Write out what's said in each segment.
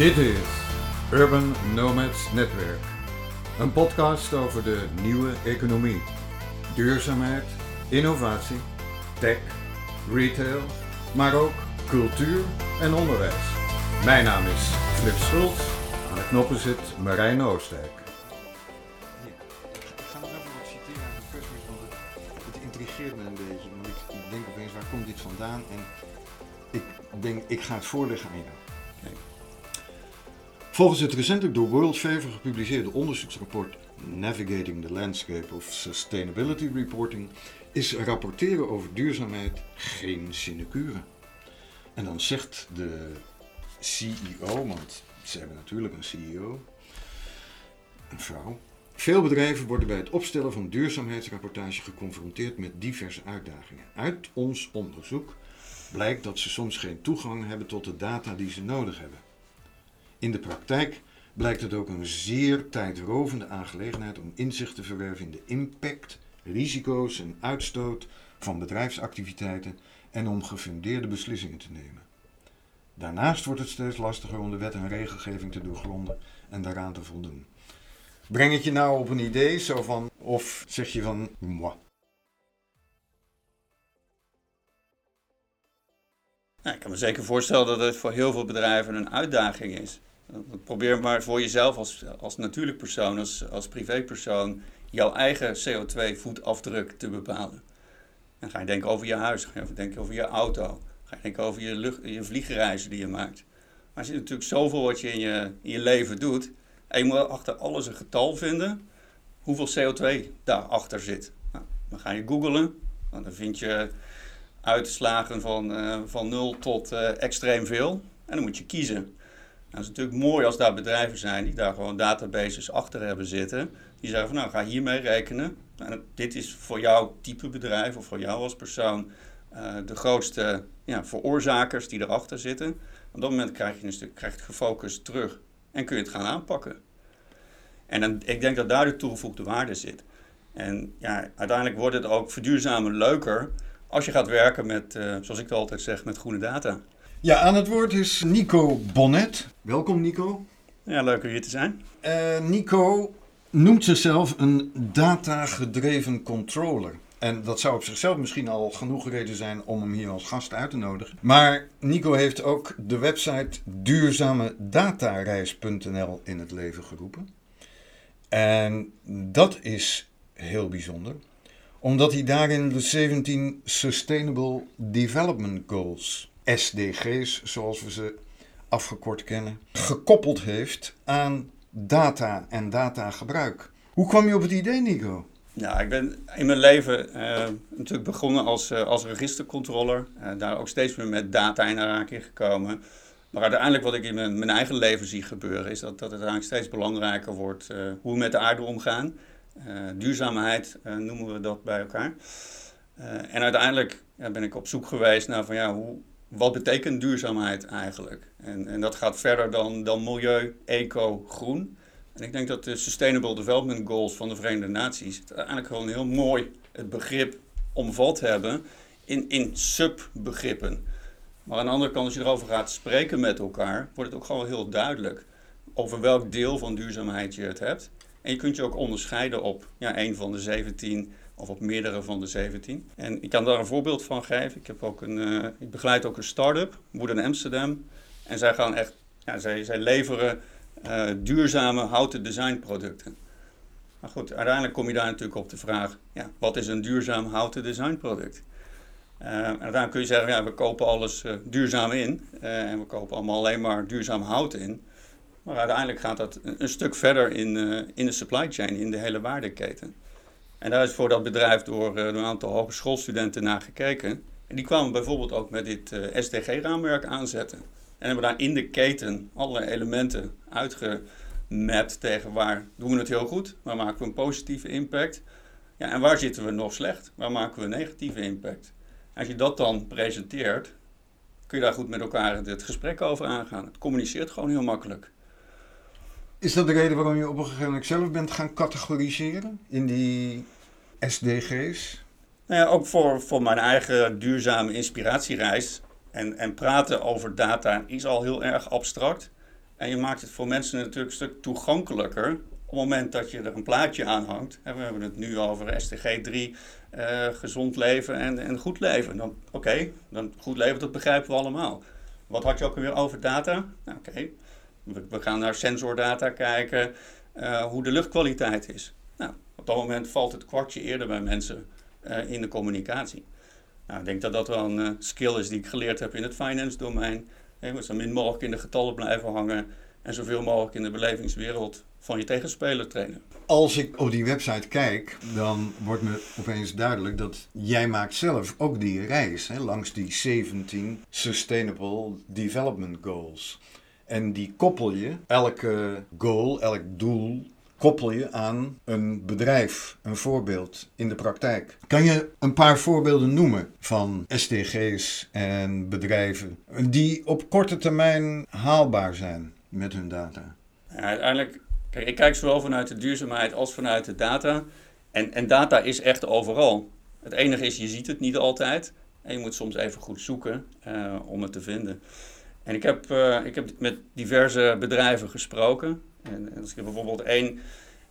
Dit is Urban Nomads Netwerk. Een podcast over de nieuwe economie. Duurzaamheid, innovatie, tech, retail, maar ook cultuur en onderwijs. Mijn naam is Flip Schultz. Aan de knoppen zit Marijn Oostdijk. Intrigeert me een beetje. Want ik denk opeens, waar komt dit vandaan? En ik denk, ik ga het voorleggen aan jou. Volgens het recentelijk door World Favor gepubliceerde onderzoeksrapport Navigating the Landscape of Sustainability Reporting is rapporteren over duurzaamheid geen sinecure. En dan zegt de CEO, want ze hebben natuurlijk een CEO, een vrouw. Veel bedrijven worden bij het opstellen van duurzaamheidsrapportage geconfronteerd met diverse uitdagingen. Uit ons onderzoek blijkt dat ze soms geen toegang hebben tot de data die ze nodig hebben. In de praktijk blijkt het ook een zeer tijdrovende aangelegenheid om inzicht te verwerven in de impact, risico's en uitstoot van bedrijfsactiviteiten en om gefundeerde beslissingen te nemen. Daarnaast wordt het steeds lastiger om de wet en regelgeving te doorgronden en daaraan te voldoen. Breng het je nou op een idee, zo van, of zeg je van, moi. Nou, ik kan me zeker voorstellen dat het voor heel veel bedrijven een uitdaging is. Probeer maar voor jezelf als, als natuurlijk persoon, als, als privépersoon, jouw eigen CO2-voetafdruk te bepalen. Dan ga je denken over je huis, ga je denken over je auto, ga je denken over je, je vliegreizen die je maakt. Maar er zit natuurlijk zoveel wat je in, je in je leven doet. En je moet achter alles een getal vinden hoeveel CO2 daarachter zit. Nou, dan ga je googlen, dan vind je uitslagen van, uh, van 0 tot uh, extreem veel. En dan moet je kiezen. Nou, het is natuurlijk mooi als daar bedrijven zijn die daar gewoon databases achter hebben zitten. Die zeggen van nou ga hiermee rekenen. Nou, dit is voor jouw type bedrijf of voor jou als persoon uh, de grootste ja, veroorzakers die erachter zitten. Op dat moment krijg je een stuk krijg gefocust terug en kun je het gaan aanpakken. En dan, ik denk dat daar de toegevoegde waarde zit. En ja, uiteindelijk wordt het ook verduurzamen leuker als je gaat werken met, uh, zoals ik het altijd zeg, met groene data. Ja, aan het woord is Nico Bonnet. Welkom Nico. Ja, leuk om hier te zijn. Uh, Nico noemt zichzelf een data-gedreven controller. En dat zou op zichzelf misschien al genoeg reden zijn om hem hier als gast uit te nodigen. Maar Nico heeft ook de website duurzamedatareis.nl in het leven geroepen. En dat is heel bijzonder, omdat hij daarin de 17 Sustainable Development Goals, SDG's zoals we ze afgekort kennen, gekoppeld heeft aan data en datagebruik. Hoe kwam je op het idee, Nico? Nou, ik ben in mijn leven uh, natuurlijk begonnen als, uh, als registercontroller. Uh, daar ook steeds meer met data in aanraking gekomen. Maar uiteindelijk wat ik in mijn, eigen leven zie gebeuren... is dat, dat het eigenlijk steeds belangrijker wordt hoe we met de aarde omgaan. duurzaamheid noemen we dat bij elkaar. en uiteindelijk ja, ben ik op zoek geweest naar van ja, hoe, wat betekent duurzaamheid eigenlijk? En, en dat gaat verder dan, dan milieu, eco, groen... En ik denk dat de Sustainable Development Goals van de Verenigde Naties eigenlijk gewoon heel mooi het begrip omvat hebben in, in subbegrippen. Maar aan de andere kant, als je erover gaat spreken met elkaar, wordt het ook gewoon heel duidelijk over welk deel van duurzaamheid je het hebt. En je kunt je ook onderscheiden op ja, een van de 17 of op meerdere van de 17. En ik kan daar een voorbeeld van geven. Ik, heb ook een, uh, ik begeleid ook een start-up, Wood in Amsterdam. En zij gaan echt, ja, zij, zij leveren uh, duurzame houten designproducten. Maar goed, uiteindelijk kom je daar natuurlijk op de vraag: ja, wat is een duurzaam houten designproduct? Uh, en dan kun je zeggen: ja, we kopen alles duurzaam in en we kopen allemaal alleen maar duurzaam hout in. Maar uiteindelijk gaat dat een, een stuk verder in, in de supply chain, in de hele waardeketen. En daar is voor dat bedrijf door, door een aantal hogeschoolstudenten naar gekeken. En die kwamen bijvoorbeeld ook met dit SDG-raamwerk aanzetten. En hebben daar in de keten allerlei elementen uitgemapt tegen waar doen we het heel goed, waar maken we een positieve impact. Ja, en waar zitten we nog slecht, waar maken we een negatieve impact. Als je dat dan presenteert, kun je daar goed met elkaar het gesprek over aangaan. Het communiceert gewoon heel makkelijk. Is dat de reden waarom je op een gegeven moment zelf bent gaan categoriseren in die SDG's? Nou ja, ook voor, voor mijn eigen duurzame inspiratiereis en, en praten over data is al heel erg abstract. En je maakt het voor mensen natuurlijk een stuk toegankelijker. Op het moment dat je er een plaatje aan hangt. We hebben het nu over SDG 3, uh, gezond leven en, en goed leven. Oké, dan goed leven, dat begrijpen we allemaal. Wat had je ook weer over data? Nou, Oké, we, we, gaan naar sensordata kijken, uh, hoe de luchtkwaliteit is. Nou, op dat moment valt het kwartje eerder bij mensen uh, in de communicatie. Nou, ik denk dat dat wel een uh, skill is die ik geleerd heb in het finance domein. Je moet zo min mogelijk in de getallen blijven hangen en zoveel mogelijk in de belevingswereld van je tegenspeler trainen. Als ik op die website kijk, dan wordt me opeens duidelijk dat jij maakt zelf ook die reis hè, langs die 17 Sustainable Development Goals. En die koppel je, elke goal, elk doel, koppel je aan een bedrijf, een voorbeeld in de praktijk. Kan je een paar voorbeelden noemen van SDG's en bedrijven die op korte termijn haalbaar zijn met hun data? Ja, uiteindelijk, kijk, ik kijk zowel vanuit de duurzaamheid als vanuit de data. En, en data is echt overal. Het enige is, je ziet het niet altijd. En je moet soms even goed zoeken uh, om het te vinden. En ik heb, uh, ik heb met diverse bedrijven gesproken. En, en als ik bijvoorbeeld één,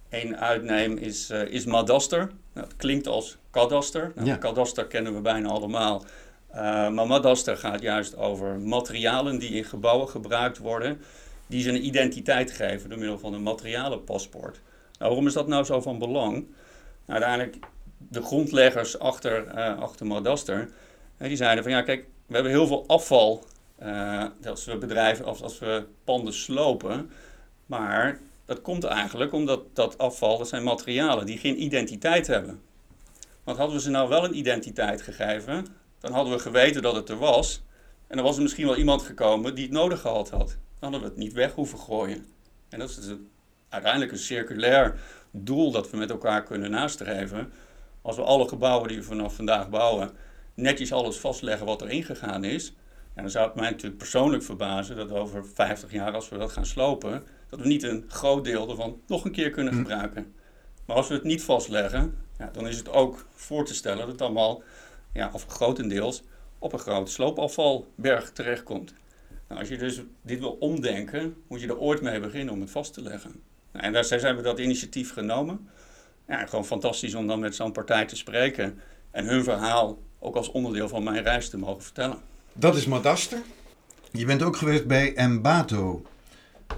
één uitneem, is, uh, is Madaster. Nou, dat klinkt als kadaster. Nou, Ja. Kadaster kennen we bijna allemaal. Uh, maar Madaster gaat juist over materialen die in gebouwen gebruikt worden. Die ze een identiteit geven door middel van een materialenpaspoort. Nou, waarom is dat nou zo van belang? Nou, uiteindelijk, de grondleggers achter, uh, achter Madaster, die zeiden van ja, kijk, we hebben heel veel afval uh, als we bedrijven of als we panden slopen. Maar dat komt eigenlijk omdat dat afval, dat zijn materialen die geen identiteit hebben. Want hadden we ze nou wel een identiteit gegeven, dan hadden we geweten dat het er was. En dan was er misschien wel iemand gekomen die het nodig gehad had. Dan hadden we het niet weg hoeven gooien. En dat is een, uiteindelijk een circulair doel dat we met elkaar kunnen nastreven. Als we alle gebouwen die we vanaf vandaag bouwen, netjes alles vastleggen wat er ingegaan is. En dan zou het mij natuurlijk persoonlijk verbazen dat over 50 jaar, als we dat gaan slopen, dat we niet een groot deel ervan nog een keer kunnen gebruiken. Maar als we het niet vastleggen, ja, dan is het ook voor te stellen dat het allemaal, ja, of grotendeels, op een grote sloopafvalberg terechtkomt. Nou, als je dus dit wil omdenken, moet je er ooit mee beginnen om het vast te leggen. Nou, en daar zijn we dat initiatief genomen. Ja, gewoon fantastisch om dan met zo'n partij te spreken en hun verhaal ook als onderdeel van mijn reis te mogen vertellen. Dat is Madaster. Je bent ook geweest bij Embato.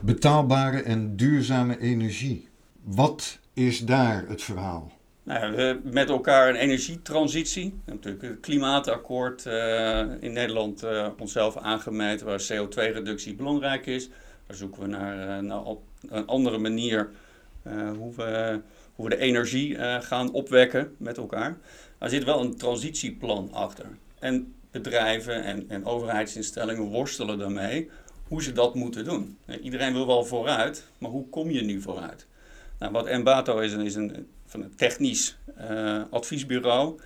Betaalbare en duurzame energie. Wat is daar het verhaal? Nou, we met elkaar een energietransitie. Natuurlijk het klimaatakkoord uh, in Nederland uh, onszelf aangemeten waar CO2-reductie belangrijk is. Daar zoeken we naar, uh, naar een andere manier hoe, we, hoe we de energie gaan opwekken met elkaar. Er zit wel een transitieplan achter. En bedrijven en, en overheidsinstellingen worstelen daarmee hoe ze dat moeten doen. Iedereen wil wel vooruit, maar hoe kom je nu vooruit? Nou, wat Embato is, is een, van een technisch uh, adviesbureau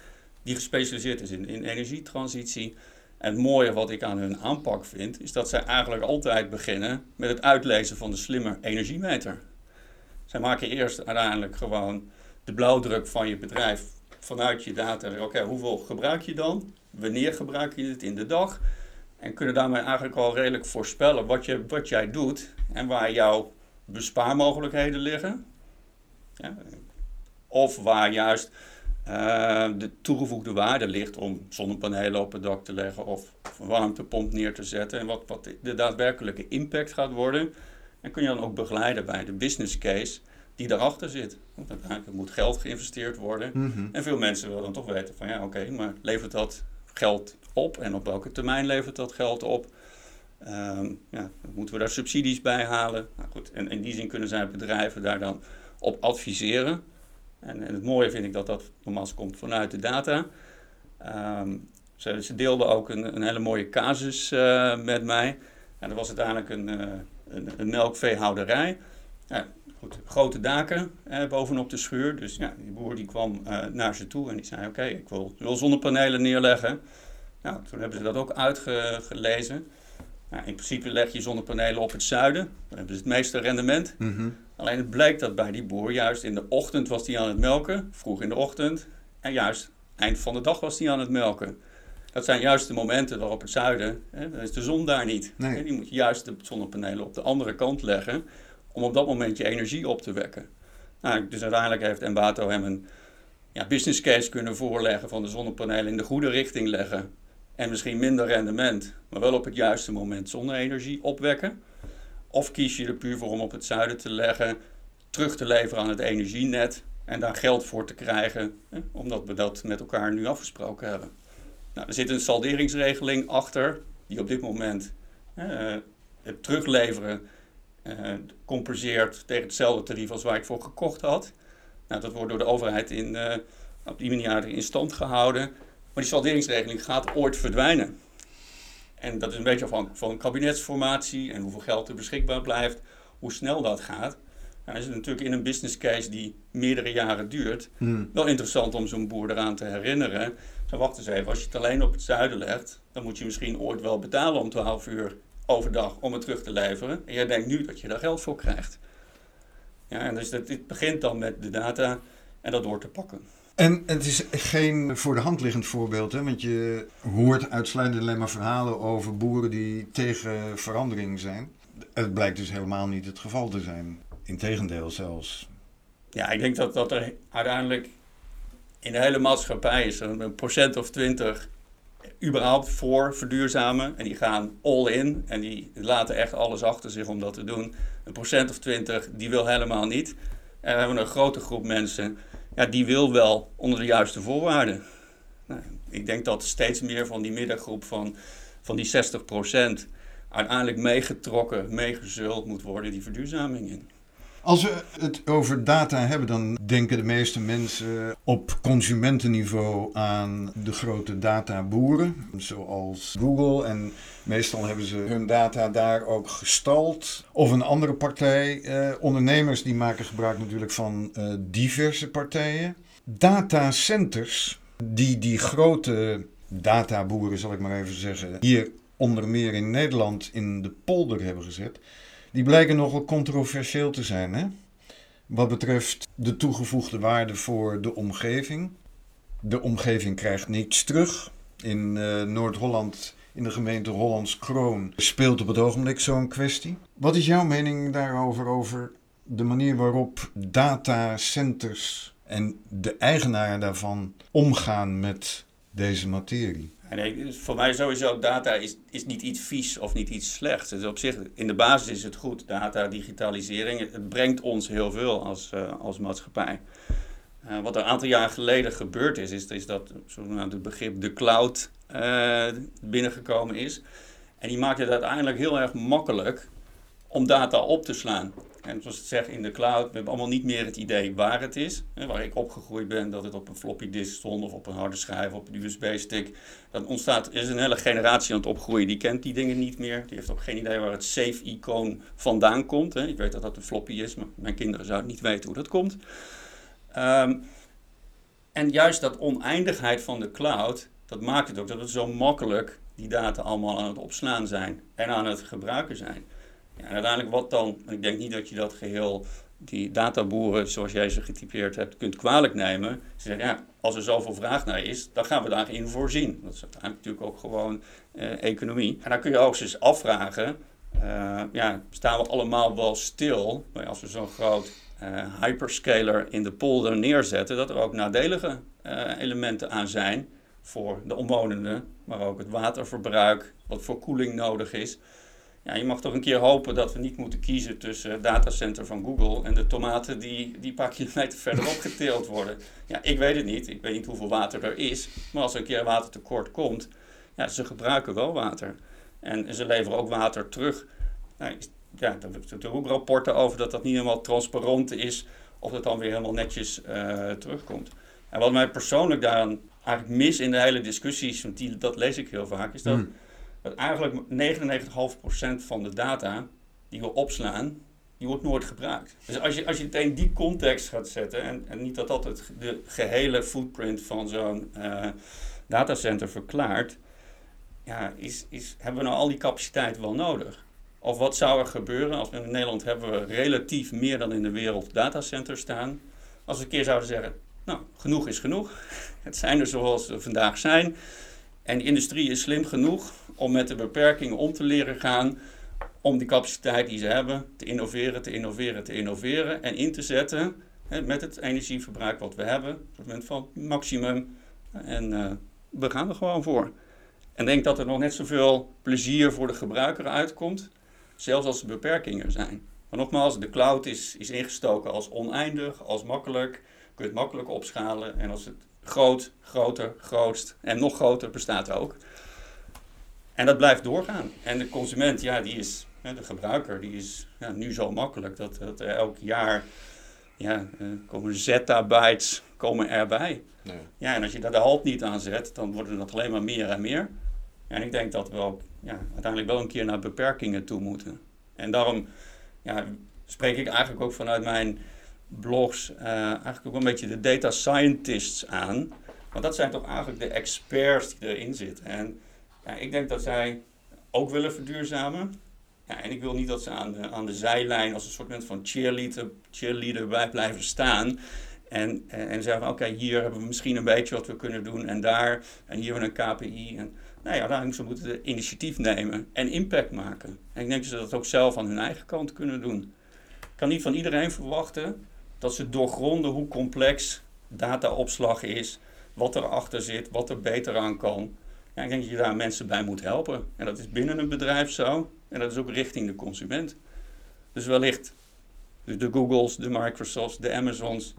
die gespecialiseerd is in, in energietransitie. En het mooie wat ik aan hun aanpak vind, is dat zij eigenlijk altijd beginnen met het uitlezen van de slimme energiemeter. Zij maken eerst uiteindelijk gewoon de blauwdruk van je bedrijf vanuit je data. Oké, hoeveel gebruik je dan? Wanneer gebruik je het in de dag? En kunnen daarmee eigenlijk al redelijk voorspellen wat, je, wat jij doet en waar jouw bespaarmogelijkheden liggen. Ja, of waar juist uh, de toegevoegde waarde ligt om zonnepanelen op het dak te leggen of een warmtepomp neer te zetten. En wat, wat de daadwerkelijke impact gaat worden. En kun je dan ook begeleiden bij de business case die daarachter zit. Want uiteindelijk moet geld geïnvesteerd worden. Mhm. Mm -hmm. En veel mensen willen dan toch weten van ja oké, okay, maar levert dat geld op en op welke termijn levert dat geld op? Um, ja, moeten we daar subsidies bij halen? Nou goed, en in die zin kunnen zij bedrijven daar dan op adviseren. En, en het mooie vind ik dat dat nogmaals komt vanuit de data. Um, ze, ze, deelden ook een, een hele mooie casus uh, met mij. En dat was uiteindelijk een, uh, een, een melkveehouderij. Ja, goed, grote daken eh, bovenop de schuur. Dus ja, die boer die kwam uh, naar ze toe en die zei: Oké, okay, ik wil, wil zonnepanelen neerleggen. Nou, toen hebben ze dat ook uitgelezen. Nou, in principe leg je zonnepanelen op het zuiden. Dan hebben ze het meeste rendement. Mm -hmm. Alleen het bleek dat bij die boer juist in de ochtend was hij aan het melken. Vroeg in de ochtend. En juist eind van de dag was hij aan het melken. Dat zijn juist de momenten waarop het zuiden, hè, dan is de zon daar niet. Nee. Die moet je juist de zonnepanelen op de andere kant leggen om op dat moment je energie op te wekken. Nou, dus uiteindelijk heeft Envato hem een ja, business case kunnen voorleggen van de zonnepanelen in de goede richting leggen. En misschien minder rendement, maar wel op het juiste moment zonne-energie opwekken. Of kies je er puur voor om op het zuiden te leggen, terug te leveren aan het energienet en daar geld voor te krijgen, hè, omdat we dat met elkaar nu afgesproken hebben. Nou, er zit een salderingsregeling achter, die op dit moment eh, het terugleveren eh, compenseert tegen hetzelfde tarief als waar ik voor gekocht had. Nou, dat wordt door de overheid in, eh, op die manier in stand gehouden. Maar die salderingsregeling gaat ooit verdwijnen. En dat is een beetje afhankelijk van kabinetsformatie en hoeveel geld er beschikbaar blijft, hoe snel dat gaat. Nou, is het natuurlijk in een business case die meerdere jaren duurt, Hmm. wel interessant om zo'n boer eraan te herinneren. Zo, wacht eens even, als je het alleen op het zuiden legt, dan moet je misschien ooit wel betalen om 12 uur overdag om het terug te leveren. En jij denkt nu dat je daar geld voor krijgt. Ja, en dus dat, dit begint dan met de data en dat door te pakken. En het is geen voor de hand liggend voorbeeld, hè? want je hoort uitsluitend alleen maar verhalen over boeren die tegen verandering zijn. Het blijkt dus helemaal niet het geval te zijn. Integendeel zelfs. Ja, ik denk dat, dat er uiteindelijk in de hele maatschappij is een procent of twintig überhaupt voor verduurzamen. En die gaan all in en die laten echt alles achter zich om dat te doen. Een procent of twintig die wil helemaal niet. En we hebben een grote groep mensen, ja, die wil wel onder de juiste voorwaarden. Nou, ik denk dat steeds meer van die middengroep van, van die 60% uiteindelijk meegetrokken, meegezult moet worden die verduurzaming in. Als we het over data hebben, dan denken de meeste mensen op consumentenniveau aan de grote databoeren, zoals Google. En meestal hebben ze hun data daar ook gestald. Of een andere partij. Eh, ondernemers die maken gebruik natuurlijk van eh, diverse partijen. Datacenters, die die grote databoeren, zal ik maar even zeggen, hier onder meer in Nederland in de polder hebben gezet. Die blijken nogal controversieel te zijn, hè? Wat betreft de toegevoegde waarde voor de omgeving. De omgeving krijgt niets terug. In eh, Noord-Holland, in de gemeente Hollands Kroon, speelt op het ogenblik zo'n kwestie. Wat is jouw mening daarover, over de manier waarop datacenters en de eigenaren daarvan omgaan met deze materie? Nee, dus voor mij sowieso, data is, is niet iets vies of niet iets slechts. Dus op zich, in de basis is het goed. Data, digitalisering, het, brengt ons heel veel als, eh, als maatschappij. Eh, wat een aantal jaar geleden gebeurd is, is, dat het begrip de cloud eh, binnengekomen is. En die maakt het uiteindelijk heel erg makkelijk om data op te slaan. En zoals het zegt in de cloud, we hebben allemaal niet meer het idee waar het is. Hè, waar ik opgegroeid ben, dat het op een floppy disk stond of op een harde schijf, op een USB-stick. Dan ontstaat, er is een hele generatie aan het opgroeien, die kent die dingen niet meer. Die heeft ook geen idee waar het save-icoon vandaan komt. Hè. Ik weet dat dat een floppy is, maar mijn kinderen zouden niet weten hoe dat komt. Ehm, en juist dat oneindigheid van de cloud, dat maakt het ook dat het zo makkelijk die data allemaal aan het opslaan zijn en aan het gebruiken zijn. Ja, en uiteindelijk wat dan, ik denk niet dat je dat geheel, die databoeren zoals jij ze getypeerd hebt, kunt kwalijk nemen. Ze zeggen, ja, als er zoveel vraag naar is, dan gaan we daarin voorzien. Dat is uiteindelijk natuurlijk ook gewoon eh, economie. En dan kun je ook eens afvragen, eh, ja, staan we allemaal wel stil als we zo'n groot eh, hyperscaler in de polder neerzetten, dat er ook nadelige eh, elementen aan zijn voor de omwonenden, maar ook het waterverbruik, wat voor koeling nodig is. Ja, je mag toch een keer hopen dat we niet moeten kiezen tussen het datacenter van Google en de tomaten die, die een paar kilometer verderop geteeld worden. Ja, ik weet het niet. Ik weet niet hoeveel water er is. Maar als er een keer watertekort komt, ja, ze gebruiken wel water. En ze leveren ook water terug. Nou, ja, daar hebben we ook rapporten over dat dat niet helemaal transparant is. Of dat dan weer helemaal netjes uh, terugkomt. En wat mij persoonlijk daaraan eigenlijk mis in de hele discussies, want die, dat lees ik heel vaak, is dat, Hmm. Dat eigenlijk 99,5% van de data die we opslaan, die wordt nooit gebruikt. Dus als je, als je het in die context gaat zetten, en, en niet dat dat het, de gehele footprint van zo'n uh, datacenter verklaart, ja, is, is, hebben we nou al die capaciteit wel nodig? Of wat zou er gebeuren als we in Nederland hebben we relatief meer dan in de wereld datacenters staan? Als we een keer zouden zeggen, nou, genoeg is genoeg. Het zijn er zoals ze vandaag zijn. En de industrie is slim genoeg om met de beperkingen om te leren gaan. Om die capaciteit die ze hebben te innoveren, te innoveren, te innoveren. En in te zetten hè, met het energieverbruik wat we hebben. Op het moment van maximum. En uh, we gaan er gewoon voor. En denk dat er nog net zoveel plezier voor de gebruiker uitkomt. Zelfs als er beperkingen zijn. Maar nogmaals, de cloud is, is ingestoken als oneindig, als makkelijk. Je kunt het makkelijk opschalen. En als het groot, groter, grootst en nog groter bestaat ook. En dat blijft doorgaan. En de consument, ja, die is, de gebruiker, die is ja, nu zo makkelijk dat, dat er elk jaar ja, uh, komen zettabytes komen erbij. Nee. Ja, en als je daar de halt niet aan zet, dan worden dat alleen maar meer en meer. En ik denk dat we ook ja, uiteindelijk wel een keer naar beperkingen toe moeten. En daarom ja, spreek ik eigenlijk ook vanuit mijn blogs uh, eigenlijk ook een beetje de data scientists aan. Want dat zijn toch eigenlijk de experts die erin zitten. En ja, ik denk dat zij ook willen verduurzamen. Ja, en ik wil niet dat ze aan de, aan de zijlijn als een soort van cheerleader, cheerleader bij blijven staan. En, en, en zeggen oké, hier hebben we misschien een beetje wat we kunnen doen. En daar, en hier een KPI. En, nou ja, dan, ze moeten initiatief nemen en impact maken. En ik denk dat ze dat ook zelf aan hun eigen kant kunnen doen. Ik kan niet van iedereen verwachten dat ze doorgronden hoe complex dataopslag is, wat erachter zit, wat er beter aan kan. Ja, ik denk dat je daar mensen bij moet helpen. En dat is binnen een bedrijf zo en dat is ook richting de consument. Dus wellicht de Googles, de Microsofts, de Amazons,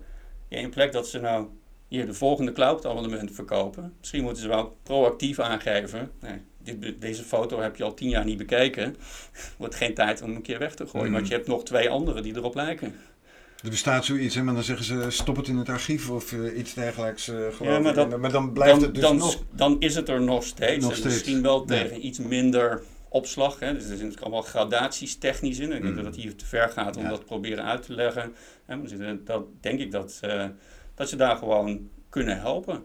ja, in plek dat ze nou hier de volgende cloud-abonnement verkopen. Misschien moeten ze wel proactief aangeven. Nee, dit, deze foto heb je al tien jaar niet bekeken. Wordt geen tijd om een keer weg te gooien. Mm. Want je hebt nog twee andere die erop lijken. Er bestaat zoiets, hè, maar dan zeggen ze stop het in het archief of uh, iets dergelijks. Uh, ja, maar, dat, maar, dan blijft dan, het dus dan, nog... Dan is het er nog steeds. Nog steeds. Misschien wel tegen iets minder opslag. Hè. Dus er zitten allemaal gradaties technisch in. Ik denk mm. dat het hier te ver gaat om ja. dat proberen uit te leggen. Hè, dat denk ik dat, uh, dat ze daar gewoon kunnen helpen.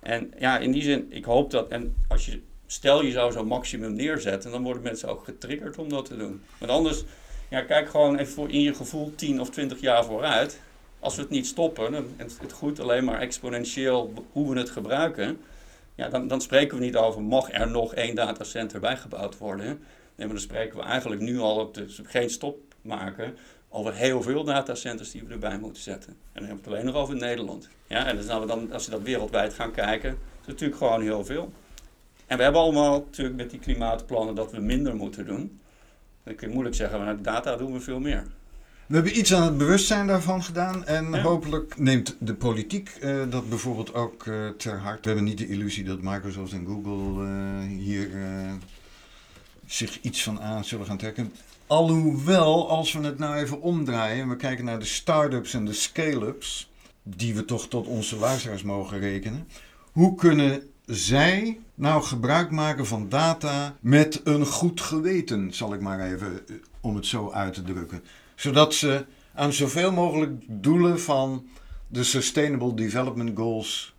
En ja, in die zin, ik hoop dat, en als je, stel je zou zo'n maximum neerzetten, dan worden mensen ook getriggerd om dat te doen. Want anders, ja, kijk gewoon even voor in je gevoel 10 of 20 jaar vooruit. Als we het niet stoppen en het groeit alleen maar exponentieel hoe we het gebruiken, ja, dan, dan spreken we niet over mag er nog één datacenter bijgebouwd worden. Nee, maar dan spreken we eigenlijk nu al op geen stop maken over heel veel datacenters die we erbij moeten zetten. En dan hebben we het alleen nog over Nederland. Ja, en dan, dan, als we dat wereldwijd gaan kijken, is het natuurlijk gewoon heel veel. En we hebben allemaal natuurlijk met die klimaatplannen dat we minder moeten doen. Dan kun je moeilijk zeggen, maar met data doen we veel meer. We hebben iets aan het bewustzijn daarvan gedaan en hopelijk neemt de politiek uh, dat bijvoorbeeld ook uh, ter harte. We hebben niet de illusie dat Microsoft en Google uh, hier zich iets van aan zullen gaan trekken. Alhoewel, als we het nou even omdraaien en we kijken naar de start-ups en de scale-ups, die we toch tot onze luisteraars mogen rekenen. Hoe kunnen zij nou gebruik maken van data met een goed geweten, zal ik maar even eh, om het zo uit te drukken. Zodat ze aan zoveel mogelijk doelen van de Sustainable Development Goals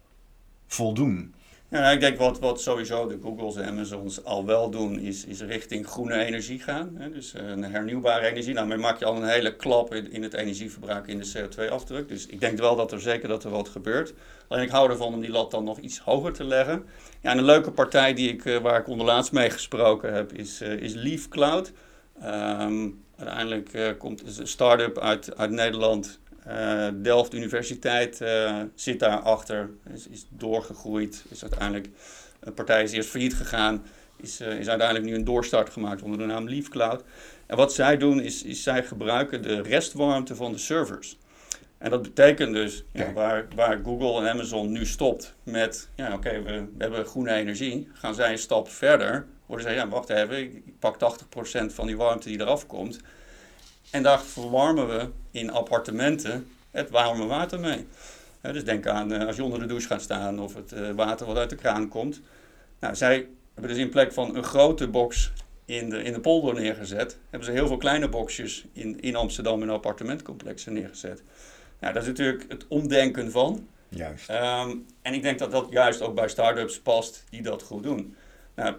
voldoen. Ja, ik denk wat, wat sowieso de Googles en Amazons al wel doen, is, is richting groene energie gaan. Hè? Dus uh, hernieuwbare energie. Nou, maak je al een hele klap in, het energieverbruik in de CO2-afdruk. Dus ik denk wel dat er zeker dat er wat gebeurt. Alleen ik hou ervan om die lat dan nog iets hoger te leggen. Ja, en een leuke partij die ik, uh, waar ik onderlaatst mee gesproken heb, is, uh, is Leaf Cloud. Um, uiteindelijk komt een start-up uit, uit Nederland uh, Delft Universiteit uh, zit daarachter, is, is doorgegroeid, is uiteindelijk, een partij is eerst failliet gegaan, is, uh, is uiteindelijk nu een doorstart gemaakt onder de naam LeafCloud. En wat zij doen is, is zij gebruiken de restwarmte van de servers. En dat betekent dus, ja, waar, waar Google en Amazon nu stopt met, ja oké, we, we, hebben groene energie, gaan zij een stap verder, worden zij, ja wacht even, ik pak 80% van die warmte die eraf komt en daar verwarmen we in appartementen het warme water mee. dus denk aan uh, als je onder de douche gaat staan of het uh, water wat uit de kraan komt. Nou, zij hebben dus in plek van een grote box in de, in de polder neergezet, hebben ze heel veel kleine boxjes in, in Amsterdam in appartementcomplexen neergezet. Nou, dat is natuurlijk het omdenken van. Juist. Um, en ik denk dat dat juist ook bij start-ups past die dat goed doen. Nou,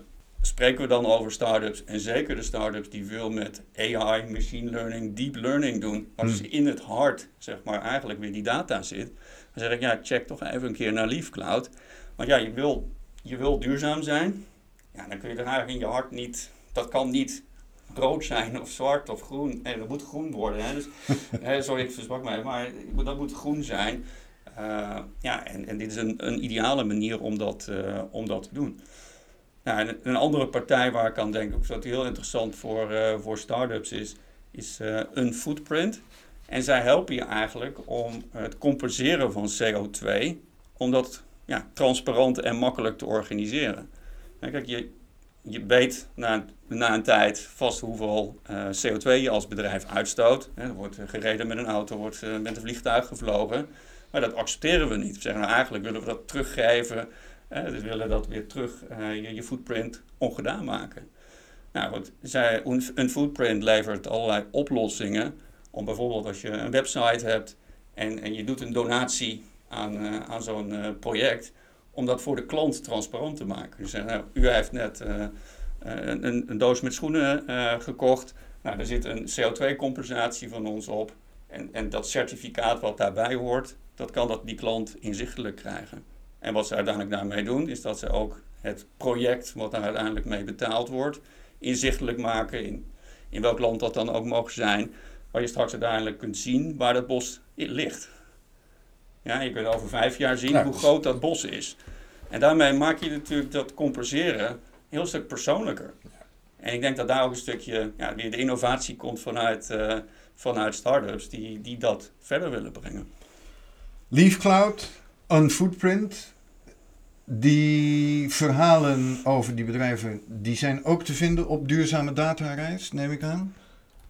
spreken we dan over startups en zeker de startups die veel met AI, machine learning, deep learning doen, als hmm. in het hart zeg maar eigenlijk weer die data zit, dan zeg ik ja, check toch even een keer naar LeafCloud. Want ja, je wil je wil duurzaam zijn, ja, dan kun je er eigenlijk in je hart niet, dat kan niet rood zijn of zwart of groen. En dat moet groen worden. Hè? Dus, sorry, ik versprak mij, maar dat moet groen zijn. Uh, ja, en, en dit is een, een ideale manier om dat, uh, om dat te doen. Nou, een, andere partij waar ik aan denk, ook wat heel interessant voor, uh, voor start-ups is, is een footprint. En zij helpen je eigenlijk om het compenseren van CO2, om dat ja, transparant en makkelijk te organiseren. Kijk, je, je weet na, na een tijd vast hoeveel uh, CO2 je als bedrijf uitstoot. er wordt gereden met een auto, wordt uh, met een vliegtuig gevlogen. Maar dat accepteren we niet. We zeggen nou eigenlijk willen we dat teruggeven. Uh, we willen dat weer terug je, je, footprint ongedaan maken. Nou goed, zij, een footprint levert allerlei oplossingen. Om bijvoorbeeld als je een website hebt en, en je doet een donatie aan, aan zo'n project om dat voor de klant transparant te maken. Dus nou, u heeft net uh, een, een, doos met schoenen uh, gekocht. Nou, er zit een CO2-compensatie van ons op. En, en dat certificaat wat daarbij hoort, dat kan dat die klant inzichtelijk krijgen. En wat ze uiteindelijk daarmee doen, is dat ze ook het project wat daar uiteindelijk mee betaald wordt, inzichtelijk maken in, in welk land dat dan ook mag zijn, waar je straks uiteindelijk kunt zien waar dat bos ligt. Ja, je kunt over vijf jaar zien hoe groot dat bos is. En daarmee maak je natuurlijk dat compenseren een heel stuk persoonlijker. En ik denk dat daar ook een stukje ja, weer de innovatie komt vanuit, uh, vanuit start-ups die, die dat verder willen brengen. LeafCloud, Unfootprint, die verhalen over die bedrijven, die zijn ook te vinden op duurzame datareis, neem ik aan?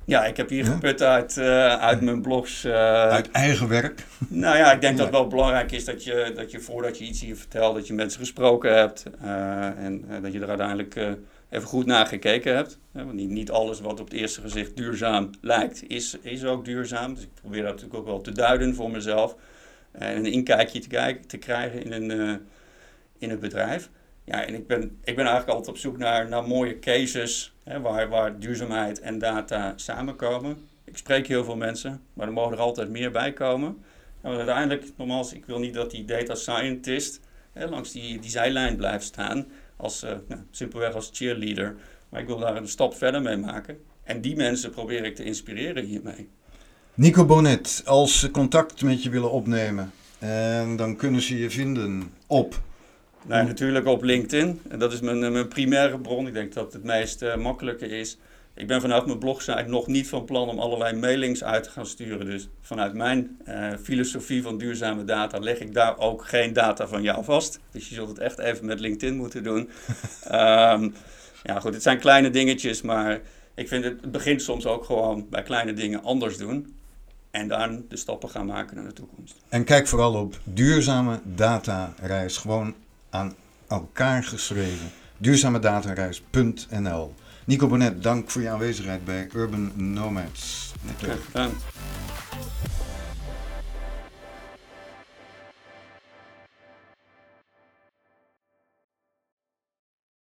Ja, ik heb hier geput uit, uh, uit mijn blogs. Uh, uit eigen werk? Nou ja, ik denk dat het wel belangrijk is dat je, dat je voordat je iets hier vertelt, dat je mensen gesproken hebt. Uh, en dat je er uiteindelijk even goed naar gekeken hebt. want niet, niet alles wat op het eerste gezicht duurzaam lijkt, is, is ook duurzaam. Dus ik probeer dat natuurlijk ook wel te duiden voor mezelf. en een inkijkje te, kijken, te krijgen in, een, in het bedrijf. Ja, en ik ben, ik ben eigenlijk altijd op zoek naar, naar mooie cases hè, waar, waar duurzaamheid en data samenkomen. Ik spreek heel veel mensen, maar er mogen er altijd meer bij komen. En uiteindelijk, nogmaals, ik wil niet dat die data scientist hè, langs die, die zijlijn blijft staan, als, uh, nou, simpelweg als cheerleader. Maar ik wil daar een stap verder mee maken. En die mensen probeer ik te inspireren hiermee. Nico Bonnet, als ze contact met je willen opnemen, en dan kunnen ze je vinden op nou, natuurlijk op LinkedIn. En dat is mijn, eh, mijn primaire bron. Ik denk dat het meest uh, makkelijke is. Ik ben vanuit mijn blogsite nog niet van plan om allerlei mailings uit te gaan sturen. Dus vanuit mijn uh, filosofie van duurzame data leg ik daar ook geen data van jou vast. Dus je zult het echt even met LinkedIn moeten doen. um, ja, goed, het zijn kleine dingetjes, maar ik vind het, het begint soms ook gewoon bij kleine dingen anders doen. En dan de stappen gaan maken naar de toekomst. En kijk vooral op duurzame data reis. Gewoon aan elkaar geschreven. Duurzamedatenreis.nl Nico Bonnet, dank voor je aanwezigheid bij Urban Nomads. Graag.